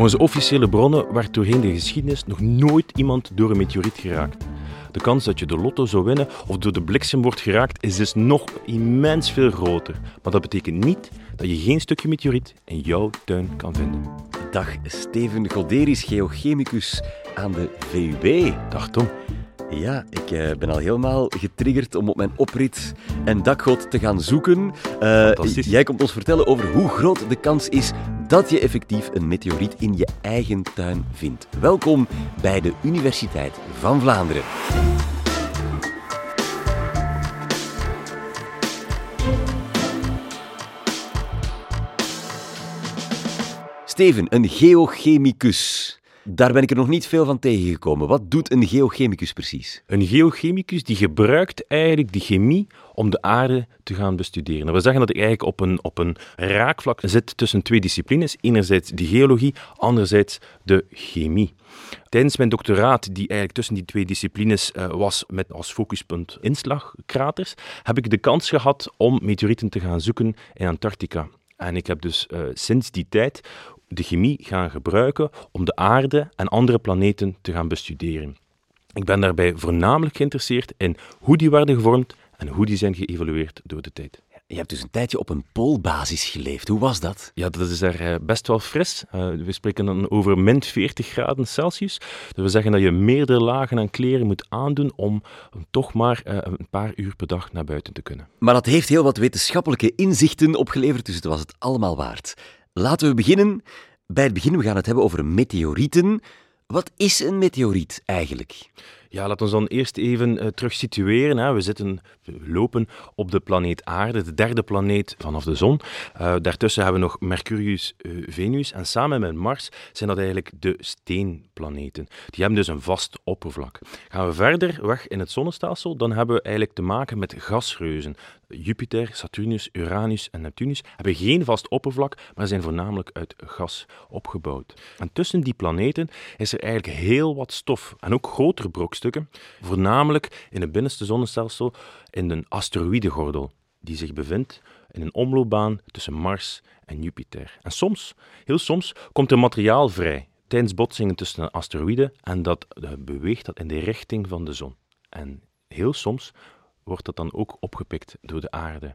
Volgens officiële bronnen werd doorheen de geschiedenis nog nooit iemand door een meteoriet geraakt. De kans dat je de lotto zou winnen of door de bliksem wordt geraakt is dus nog immens veel groter. Maar dat betekent niet dat je geen stukje meteoriet in jouw tuin kan vinden. Dag Steven Goderis, geochemicus aan de VUB. Dag Tom. Ja, ik uh, ben al helemaal getriggerd om op mijn oprit en dakgoot te gaan zoeken. Uh, jij komt ons vertellen over hoe groot de kans is dat je effectief een meteoriet in je eigen tuin vindt. Welkom bij de Universiteit van Vlaanderen. Steven, een geochemicus. Daar ben ik er nog niet veel van tegengekomen. Wat doet een geochemicus precies? Een geochemicus die gebruikt eigenlijk die chemie om de aarde te gaan bestuderen. Dat wil zeggen dat ik eigenlijk op een, op een raakvlak zit tussen twee disciplines. Enerzijds de geologie, anderzijds de chemie. Tijdens mijn doctoraat, die eigenlijk tussen die twee disciplines uh, was met als focuspunt inslagkraters, heb ik de kans gehad om meteorieten te gaan zoeken in Antarctica. En ik heb dus uh, sinds die tijd de chemie gaan gebruiken om de aarde en andere planeten te gaan bestuderen. Ik ben daarbij voornamelijk geïnteresseerd in hoe die werden gevormd en hoe die zijn geëvolueerd door de tijd. Je hebt dus een tijdje op een poolbasis geleefd. Hoe was dat? Ja, dat is daar eh, best wel fris. Uh, we spreken dan over min 40 graden Celsius. Dat wil zeggen dat je meerdere lagen aan kleren moet aandoen om toch maar uh, een paar uur per dag naar buiten te kunnen. Maar dat heeft heel wat wetenschappelijke inzichten opgeleverd, dus het was het allemaal waard. Laten we beginnen bij het begin. We gaan het hebben over meteorieten. Wat is een meteoriet eigenlijk? Ja, laten we dan eerst even uh, terug situeren. Hè. We, zitten, lopen op de planeet Aarde, de derde planeet vanaf de zon. Uh, daartussen hebben we nog Mercurius, uh, Venus en samen met Mars zijn dat eigenlijk de steenplaneten. Die hebben dus een vast oppervlak. Gaan we verder weg in het zonnestelsel, dan hebben we eigenlijk te maken met gasreuzen. Jupiter, Saturnus, Uranus en Neptunus hebben geen vast oppervlak, maar zijn voornamelijk uit gas opgebouwd. En tussen die planeten is er eigenlijk heel wat stof en ook grotere brokstukken, voornamelijk in het binnenste zonnestelsel in een asteroïdengordel die zich bevindt in een omloopbaan tussen Mars en Jupiter. En soms, heel soms, komt er materiaal vrij tijdens botsingen tussen asteroïden en dat beweegt dat in de richting van de zon. En heel soms wordt dat dan ook opgepikt door de aarde.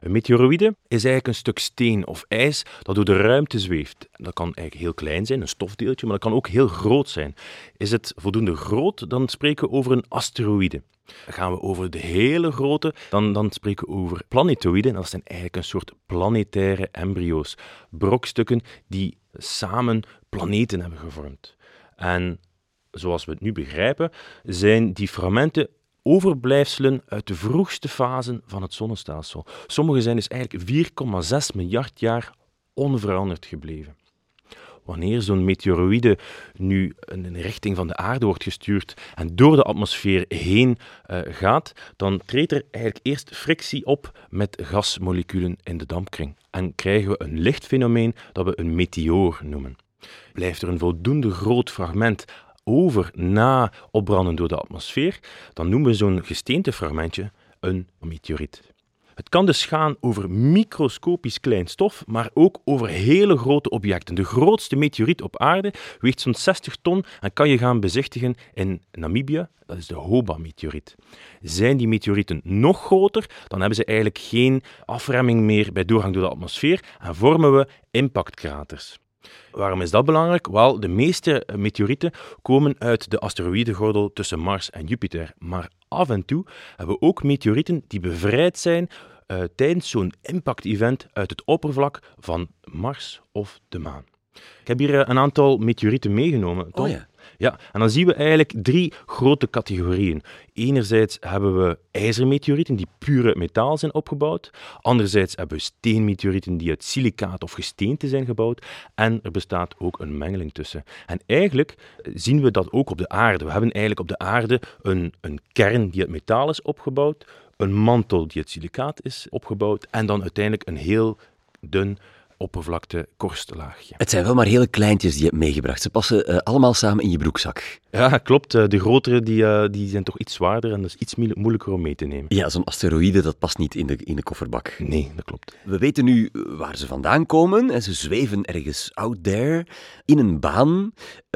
Een meteoroïde is eigenlijk een stuk steen of ijs dat door de ruimte zweeft. Dat kan eigenlijk heel klein zijn, een stofdeeltje, maar dat kan ook heel groot zijn. Is het voldoende groot, dan spreken we over een asteroïde. Gaan we over de hele grote, dan, dan spreken we over planetoïden. Dat zijn eigenlijk een soort planetaire embryo's. Brokstukken die samen planeten hebben gevormd. En zoals we het nu begrijpen, zijn die fragmenten overblijfselen uit de vroegste fasen van het zonnestelsel. Sommige zijn dus eigenlijk 4,6 miljard jaar onveranderd gebleven. Wanneer zo'n meteoroïde nu in de richting van de aarde wordt gestuurd en door de atmosfeer heen uh, gaat, dan treedt er eigenlijk eerst frictie op met gasmoleculen in de dampkring. En krijgen we een lichtfenomeen dat we een meteoor noemen. Blijft er een voldoende groot fragment over na opbranden door de atmosfeer, dan noemen we zo'n gesteentefragmentje een meteoriet. Het kan dus gaan over microscopisch klein stof, maar ook over hele grote objecten. De grootste meteoriet op aarde weegt zo'n 60 ton en kan je gaan bezichtigen in Namibië. Dat is de Hoba-meteoriet. Zijn die meteorieten nog groter, dan hebben ze eigenlijk geen afremming meer bij doorgang door de atmosfeer en vormen we impactkraters. Waarom is dat belangrijk? Wel, de meeste meteorieten komen uit de asteroïdengordel tussen Mars en Jupiter. Maar af en toe hebben we ook meteorieten die bevrijd zijn uh, tijdens zo'n impact-event uit het oppervlak van Mars of de maan. Ik heb hier eh, een aantal meteorieten meegenomen. Tom. Oh ja. Ja, en dan zien we eigenlijk drie grote categorieën. Enerzijds hebben we ijzermeteorieten die uit metaal zijn opgebouwd. Anderzijds hebben we steenmeteorieten die uit silicaat of gesteente zijn gebouwd. En er bestaat ook een mengeling tussen. En eigenlijk zien we dat ook op de aarde. We hebben eigenlijk op de aarde een, een kern die uit metaal is opgebouwd, een mantel die uit silicaat is opgebouwd en dan uiteindelijk een heel dun aardoppervlakte korstlaagje. Het zijn wel maar hele kleintjes die je hebt meegebracht. Ze passen uh, allemaal samen in je broekzak. Ja, klopt. De grotere die, die zijn toch iets zwaarder en dat is iets moeilijker om mee te nemen. Ja, zo'n asteroïde dat past niet in de, in de kofferbak. Nee, dat klopt. We weten nu waar ze vandaan komen en ze zweven ergens out there in een baan.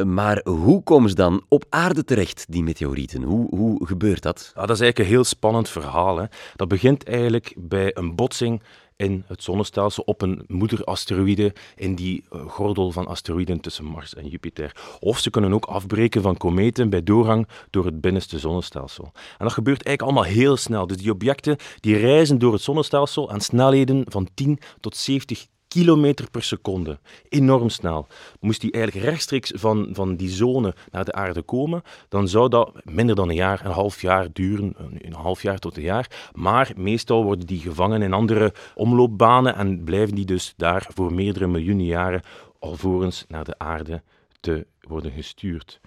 Maar hoe komen ze dan op aarde terecht, die meteorieten? Hoe, hoe gebeurt dat? Ja, dat is eigenlijk een heel spannend verhaal. Hè. Dat begint eigenlijk bij een botsing in het zonnestelsel op een moederasteroïde in die eh, gordel van asteroïden tussen Mars en Jupiter. Of ze kunnen ook afbreken van kometen bij doorgang door het binnenste zonnestelsel. En dat gebeurt eigenlijk allemaal heel snel. Dus die objecten die reizen door het zonnestelsel aan snelheden van 10 tot 70 kilometer per seconde. Enorm snel. Moest die eigenlijk rechtstreeks van, van die zone naar de aarde komen, dan zou dat minder dan een jaar, een half jaar duren, een half jaar tot een jaar. Maar meestal worden die gevangen in andere omloopbanen en blijven die dus daar voor meerdere miljoenen jaren alvorens naar de aarde te worden gestuurd.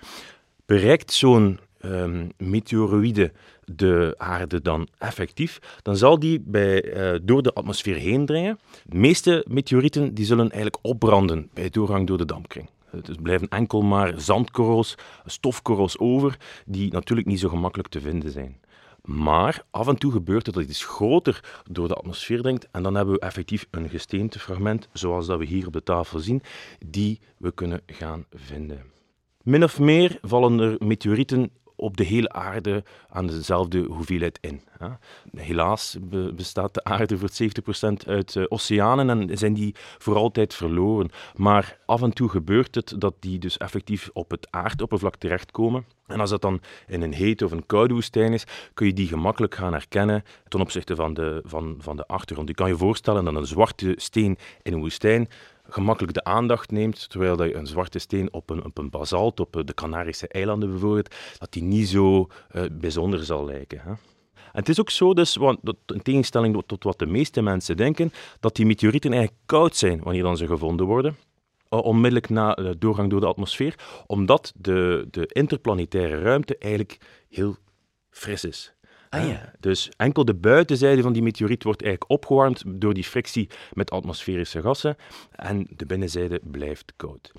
Bereikt zo'n um, meteoroïde de aarde dan effectief, dan zal die bij, uh, door de atmosfeer heen dringen. De meeste meteorieten die zullen eigenlijk opbranden bij doorgang door de dampkring. Dus blijven enkel maar zandkorrels, stofkorrels over, die natuurlijk niet zo gemakkelijk te vinden zijn. Maar af en toe gebeurt het dat iets groter door de atmosfeer dringt en dan hebben we effectief een gesteentefragment, zoals dat we hier op de tafel zien, die we kunnen gaan vinden. Min of meer vallen er meteorieten op de hele aarde aan dezelfde hoeveelheid in. Helaas bestaat de aarde voor 70% uit uh, oceanen en zijn die voor altijd verloren. Maar af en toe gebeurt het dat die dus effectief op het aardoppervlak terechtkomen. En als dat dan in een hete of een koude woestijn is, kun je die gemakkelijk gaan herkennen ten opzichte van de, van, van de achtergrond. Je kan je voorstellen dat een zwarte steen in een woestijn gemakkelijk de aandacht neemt, terwijl dat je een zwarte steen op een, een basalt, op de Canarische eilanden bijvoorbeeld, dat die niet zo uh, bijzonder zal lijken. Hè. En het is ook zo, dus, want, in tegenstelling tot wat de meeste mensen denken, dat die meteorieten eigenlijk koud zijn wanneer dan ze gevonden worden. Uh, onmiddellijk na de doorgang door de atmosfeer, omdat de, de interplanetaire ruimte eigenlijk heel fris is. Ah, ja. Dus enkel de buitenzijde van die meteoriet wordt eigenlijk opgewarmd door die frictie met atmosferische gassen en de binnenzijde blijft koud.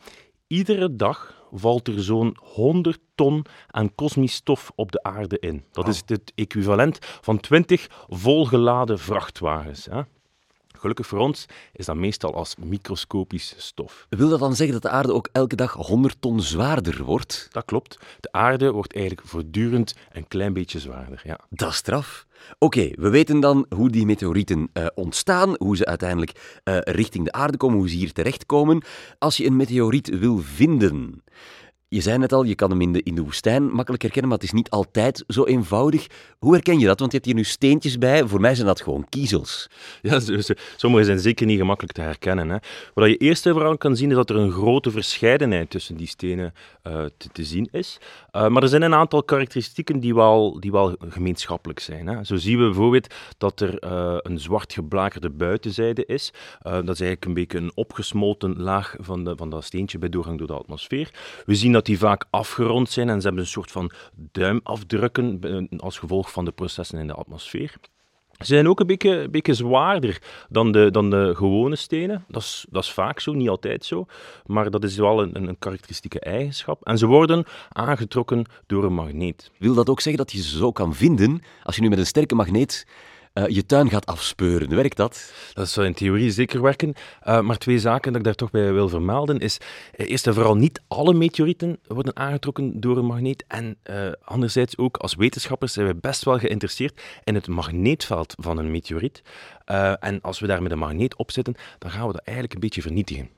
Iedere dag valt er zo'n 100 ton aan kosmisch stof op de aarde in. Dat is het equivalent van 20 volgeladen vrachtwagens. Hè? Gelukkig voor ons is dat meestal als microscopisch stof. Wil dat dan zeggen dat de aarde ook elke dag 100 ton zwaarder wordt? Dat klopt. De aarde wordt eigenlijk voortdurend een klein beetje zwaarder. Ja. Dat is straf. Oké, we weten dan hoe die meteorieten uh, ontstaan, hoe ze uiteindelijk uh, richting de aarde komen, hoe ze hier terechtkomen. Als je een meteoriet wil vinden, je zei net al, je kan hem in de, in de woestijn makkelijk herkennen, maar het is niet altijd zo eenvoudig. Hoe herken je dat? Want je hebt hier nu steentjes bij. Voor mij zijn dat gewoon kiezels. Ja, sommige zijn zeker niet gemakkelijk te herkennen. Hè. Wat je eerst en vooral kan zien, is dat er een grote verscheidenheid tussen die stenen uh, te, zien is. Uh, maar er zijn een aantal karakteristieken die wel, die wel gemeenschappelijk zijn. Hè. Zo zien we bijvoorbeeld dat er uh, een zwart geblakerde buitenzijde is. dat is eigenlijk een beetje een opgesmolten laag van, de, van dat steentje bij doorgang door de atmosfeer. We zien dat die vaak afgerond zijn en ze hebben een soort van duimafdrukken als gevolg van de processen in de atmosfeer. Ze zijn ook een beetje, een beetje zwaarder dan de, dan de gewone stenen. Dat is, dat is vaak zo, niet altijd zo. Maar dat is wel een, een karakteristieke eigenschap. En ze worden aangetrokken door een magneet. Wil dat ook zeggen dat je ze zo kan vinden als je nu met een sterke magneet uh, je tuin gaat afspeuren. Werkt dat? Dat zou in theorie zeker werken. Uh, maar twee zaken dat ik daar toch bij wil vermelden is, uh, eerst en vooral niet alle meteorieten worden aangetrokken door een magneet. En anderzijds ook als wetenschappers zijn we best wel geïnteresseerd in het magneetveld van een meteoriet. en als we daar met een magneet op zitten, dan gaan we dat eigenlijk een beetje vernietigen.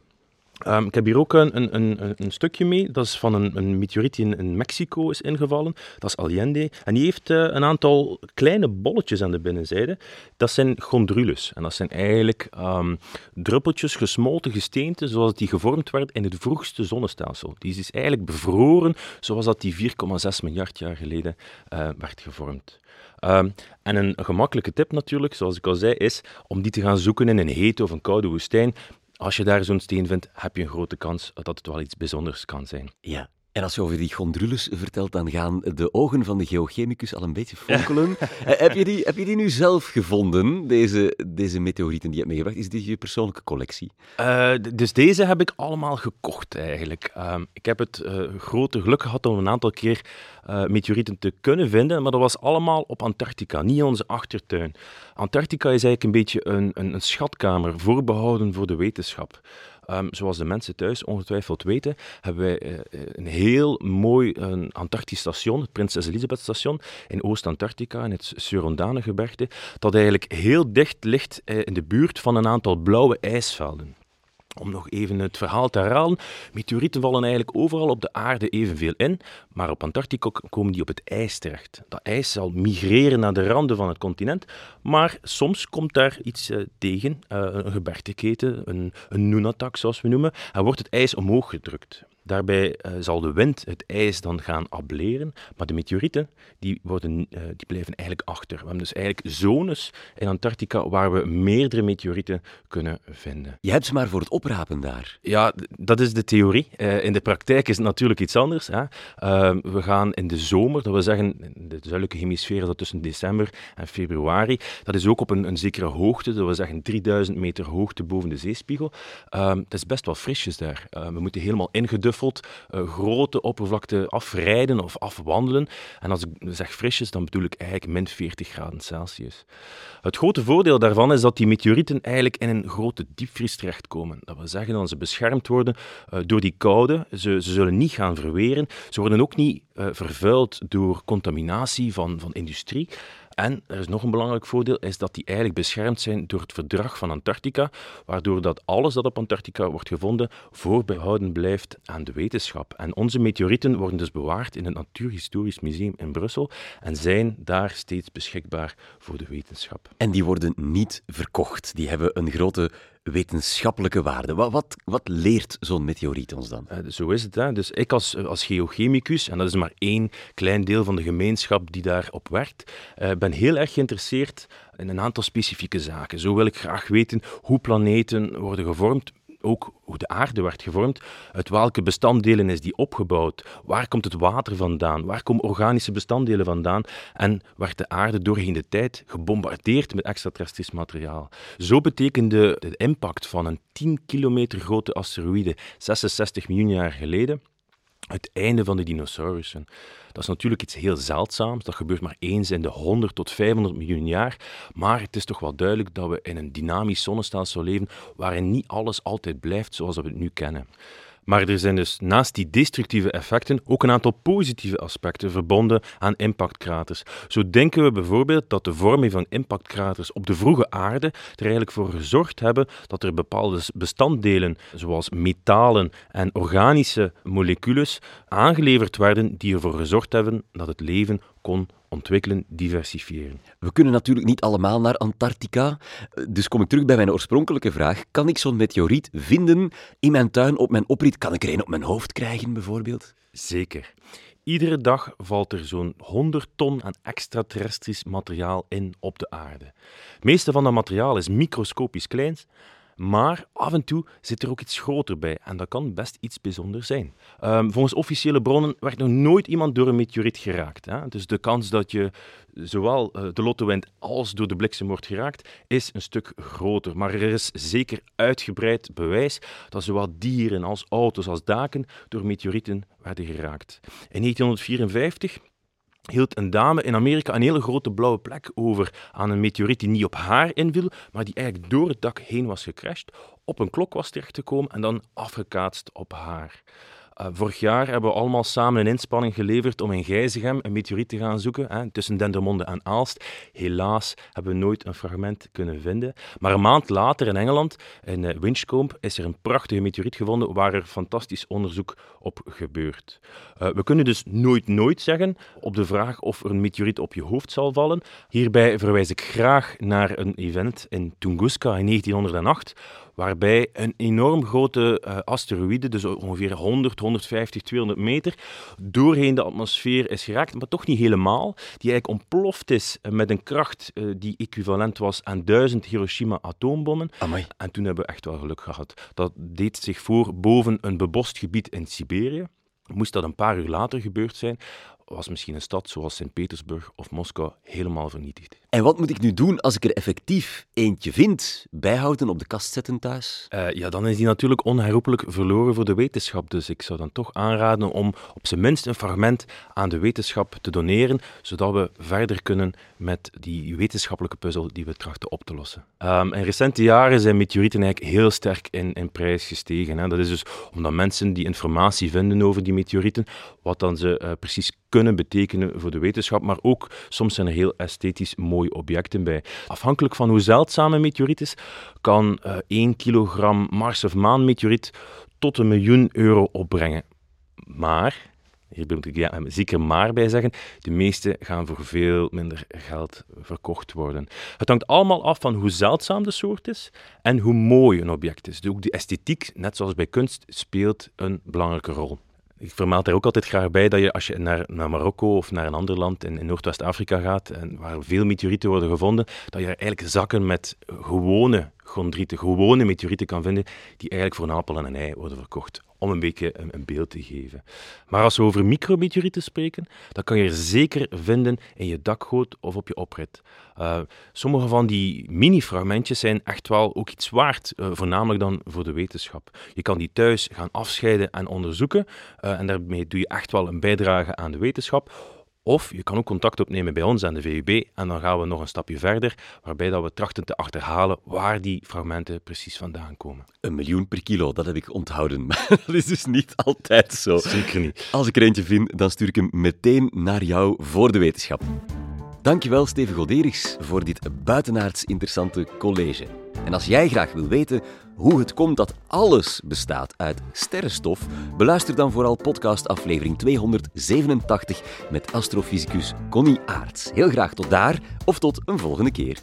Um, ik heb hier ook een, een, een, stukje mee. Dat is van een, een meteoriet die in, Mexico is ingevallen. Dat is Allende. En die heeft uh, een aantal kleine bolletjes aan de binnenzijde. Dat zijn chondrules. En dat zijn eigenlijk um, druppeltjes gesmolten gesteente zoals die gevormd werd in het vroegste zonnestelsel. Die is eigenlijk bevroren zoals dat die 4,6 miljard jaar geleden uh, werd gevormd. Um, en een gemakkelijke tip natuurlijk, zoals ik al zei, is om die te gaan zoeken in een hete of een koude woestijn als je daar zo'n steen vindt, heb je een grote kans dat het wel iets bijzonders kan zijn. Ja, En als je over die chondrules vertelt, dan gaan de ogen van de geochemicus al een beetje fonkelen. Eh, heb, je die, heb je die nu zelf gevonden, deze, deze meteorieten die je hebt meegebracht? Is dit je persoonlijke collectie? Uh, dus deze heb ik allemaal gekocht eigenlijk. Ehm, ik heb het uh, grote geluk gehad om een aantal keer meteorieten te kunnen vinden, maar dat was allemaal op Antarctica, niet onze achtertuin. Antarctica is eigenlijk een beetje een, een, een schatkamer, voorbehouden voor de wetenschap. Um, zoals de mensen thuis ongetwijfeld weten, hebben wij uh, een heel mooi uh, Antarctisch station, het Prinses Elisabeth station, in Oost-Antarctica, in het Surondanengebergte, dat eigenlijk heel dicht ligt uh, in de buurt van een aantal blauwe ijsvelden. Om nog even het verhaal te herhalen, meteorieten vallen eigenlijk overal op de aarde evenveel in, maar op Antarctica komen die op het ijs terecht. Dat ijs zal migreren naar de randen van het continent, maar soms komt daar iets uh, tegen, uh, een gebergteketen, een, een nunatak zoals we noemen, en wordt het ijs omhoog gedrukt. Daarbij uh, zal de wind het ijs dan gaan ableren, maar de meteorieten die worden, uh, die blijven eigenlijk achter. We hebben dus eigenlijk zones in Antarctica waar we meerdere meteorieten kunnen vinden. Je hebt ze maar voor het oprapen daar. Ja, dat is de theorie. Uh, in de praktijk is het natuurlijk iets anders. Hè. we gaan in de zomer, dat we zeggen, in de zuidelijke hemisfeer, dat tussen december en februari, dat is ook op een, een zekere hoogte, dat we zeggen 3000 meter hoogte boven de zeespiegel. het is best wel frisjes daar. we moeten helemaal ingeduffeld uh, grote oppervlakte afrijden of afwandelen. En als ik zeg frisjes, dan bedoel ik eigenlijk min 40 graden Celsius. Het grote voordeel daarvan is dat die meteorieten eigenlijk in een grote diepvries terechtkomen. Dat wil zeggen dat ze beschermd worden uh, door die koude. Ze, ze, zullen niet gaan verweren. Ze worden ook niet uh, vervuild door contaminatie van, van industrie. En er is nog een belangrijk voordeel, is dat die eigenlijk beschermd zijn door het verdrag van Antarctica, waardoor dat alles dat op Antarctica wordt gevonden voorbehouden blijft aan de wetenschap. En onze meteorieten worden dus bewaard in het Natuurhistorisch Museum in Brussel en zijn daar steeds beschikbaar voor de wetenschap. En die worden niet verkocht. Die hebben een grote wetenschappelijke waarde. Wat, wat, wat leert zo'n meteoriet ons dan? Uh, zo is het. Hè. Dus ik als, als geochemicus, en dat is maar één klein deel van de gemeenschap die daarop werkt, uh, ben heel erg geïnteresseerd in een aantal specifieke zaken. Zo wil ik graag weten hoe planeten worden gevormd, ook hoe de aarde werd gevormd, uit welke bestanddelen is die opgebouwd, waar komt het water vandaan, waar komen organische bestanddelen vandaan? En werd de aarde doorheen de tijd gebombardeerd met extraterrestrisch materiaal. Zo betekende de impact van een 10 kilometer grote asteroïde 66 miljoen jaar geleden het einde van de dinosaurussen. Dat is natuurlijk iets heel zeldzaams. Dat gebeurt maar eens in de 100 tot 500 miljoen jaar. Maar het is toch wel duidelijk dat we in een dynamisch zonnestelsel leven waarin niet alles altijd blijft zoals we het nu kennen. Maar er zijn dus naast die destructieve effecten ook een aantal positieve aspecten verbonden aan impactkraters. Zo denken we bijvoorbeeld dat de vorming van impactkraters op de vroege aarde er eigenlijk voor gezorgd hebben dat er bepaalde bestanddelen, zoals metalen en organische moleculen, aangeleverd werden die ervoor gezorgd hebben dat het leven kon ontwikkelen, diversifiëren. We kunnen natuurlijk niet allemaal naar Antarctica. Dus kom ik terug bij mijn oorspronkelijke vraag. Kan ik zo'n meteoriet vinden in mijn tuin, op mijn oprit? Kan ik er een op mijn hoofd krijgen, bijvoorbeeld? Zeker. Iedere dag valt er zo'n 100 ton aan extraterrestrisch materiaal in op de aarde. Het meeste van dat materiaal is microscopisch klein, maar af en toe zit er ook iets groter bij en dat kan best iets bijzonders zijn. Um, volgens officiële bronnen werd nog nooit iemand door een meteoriet geraakt. Hè? Dus de kans dat je zowel uh, de lotto wint als door de bliksem wordt geraakt, is een stuk groter. Maar er is zeker uitgebreid bewijs dat zowel dieren als auto's als daken door meteorieten werden geraakt. In 1954 hield een dame in Amerika een hele grote blauwe plek over aan een meteoriet die niet op haar inviel, maar die eigenlijk door het dak heen was gecrashed, op een klok was terechtgekomen en dan afgekaatst op haar. Uh, vorig jaar hebben we allemaal samen een inspanning geleverd om in Gijzegem een meteoriet te gaan zoeken, hè, tussen Dendermonde en Aalst. Helaas hebben we nooit een fragment kunnen vinden. Maar een maand later in Engeland, in uh, Winchcombe, is er een prachtige meteoriet gevonden waar er fantastisch onderzoek op gebeurt. Uh, we kunnen dus nooit nooit zeggen op de vraag of er een meteoriet op je hoofd zal vallen. Hierbij verwijs ik graag naar een event in Tunguska in 1908, waarbij een enorm grote uh, asteroïde, dus ongeveer 100, 150, 200 meter, doorheen de atmosfeer is geraakt, maar toch niet helemaal, die eigenlijk ontploft is met een kracht uh, die equivalent was aan duizend Hiroshima-atoombommen. En toen hebben we echt wel geluk gehad. Dat deed zich voor boven een bebost gebied in Siberië. Moest dat een paar uur later gebeurd zijn, was misschien een stad zoals Sint-Petersburg of Moskou helemaal vernietigd. En wat moet ik nu doen als ik er effectief eentje vind? Bijhouden, op de kast zetten thuis? Uh, ja, dan is die natuurlijk onherroepelijk verloren voor de wetenschap. Dus ik zou dan toch aanraden om op zijn minst een fragment aan de wetenschap te doneren, zodat we verder kunnen met die wetenschappelijke puzzel die we trachten op te lossen. Um, in recente jaren zijn meteorieten eigenlijk heel sterk in, in prijs gestegen. Hè. Dat is dus omdat mensen die informatie vinden over die meteorieten, wat dan ze uh, precies kunnen betekenen voor de wetenschap, maar ook soms zijn er heel esthetisch mooie objecten bij. Afhankelijk van hoe zeldzaam een meteoriet is, kan uh, 1 kilogram Mars- of maanmeteoriet tot een miljoen euro opbrengen. Maar, hier moet ik ja, zeker maar bij zeggen, de meeste gaan voor veel minder geld verkocht worden. Het hangt allemaal af van hoe zeldzaam de soort is en hoe mooi een object is. Ook de esthetiek, net zoals bij kunst, speelt een belangrijke rol. Ik vermeld er ook altijd graag bij dat je als je naar, naar Marokko of naar een ander land in, in Noordwest-Afrika gaat, en waar veel meteorieten worden gevonden, dat je er eigenlijk zakken met gewone chondrieten, gewone meteorieten kan vinden, die eigenlijk voor een appel en een ei worden verkocht om een beetje een, beeld te geven. Maar als we over micrometeorieten spreken, dan kan je er zeker vinden in je dakgoot of op je oprit. Uh, sommige van die mini-fragmentjes zijn echt wel ook iets waard, uh, voornamelijk dan voor de wetenschap. Je kan die thuis gaan afscheiden en onderzoeken uh, en daarmee doe je echt wel een bijdrage aan de wetenschap. Of je kan ook contact opnemen bij ons aan de VUB en dan gaan we nog een stapje verder, waarbij dat we trachten te achterhalen waar die fragmenten precies vandaan komen. Een miljoen per kilo, dat heb ik onthouden. Maar dat is dus niet altijd zo. Zeker niet. Als ik er eentje vind, dan stuur ik hem meteen naar jou voor de wetenschap. Dankjewel, Steven Goderichs, voor dit buitenaards interessante college. En als jij graag wil weten hoe het komt dat alles bestaat uit sterrenstof, beluister dan vooral podcast aflevering 287 met astrofysicus Connie Aarts. Heel graag tot daar of tot een volgende keer.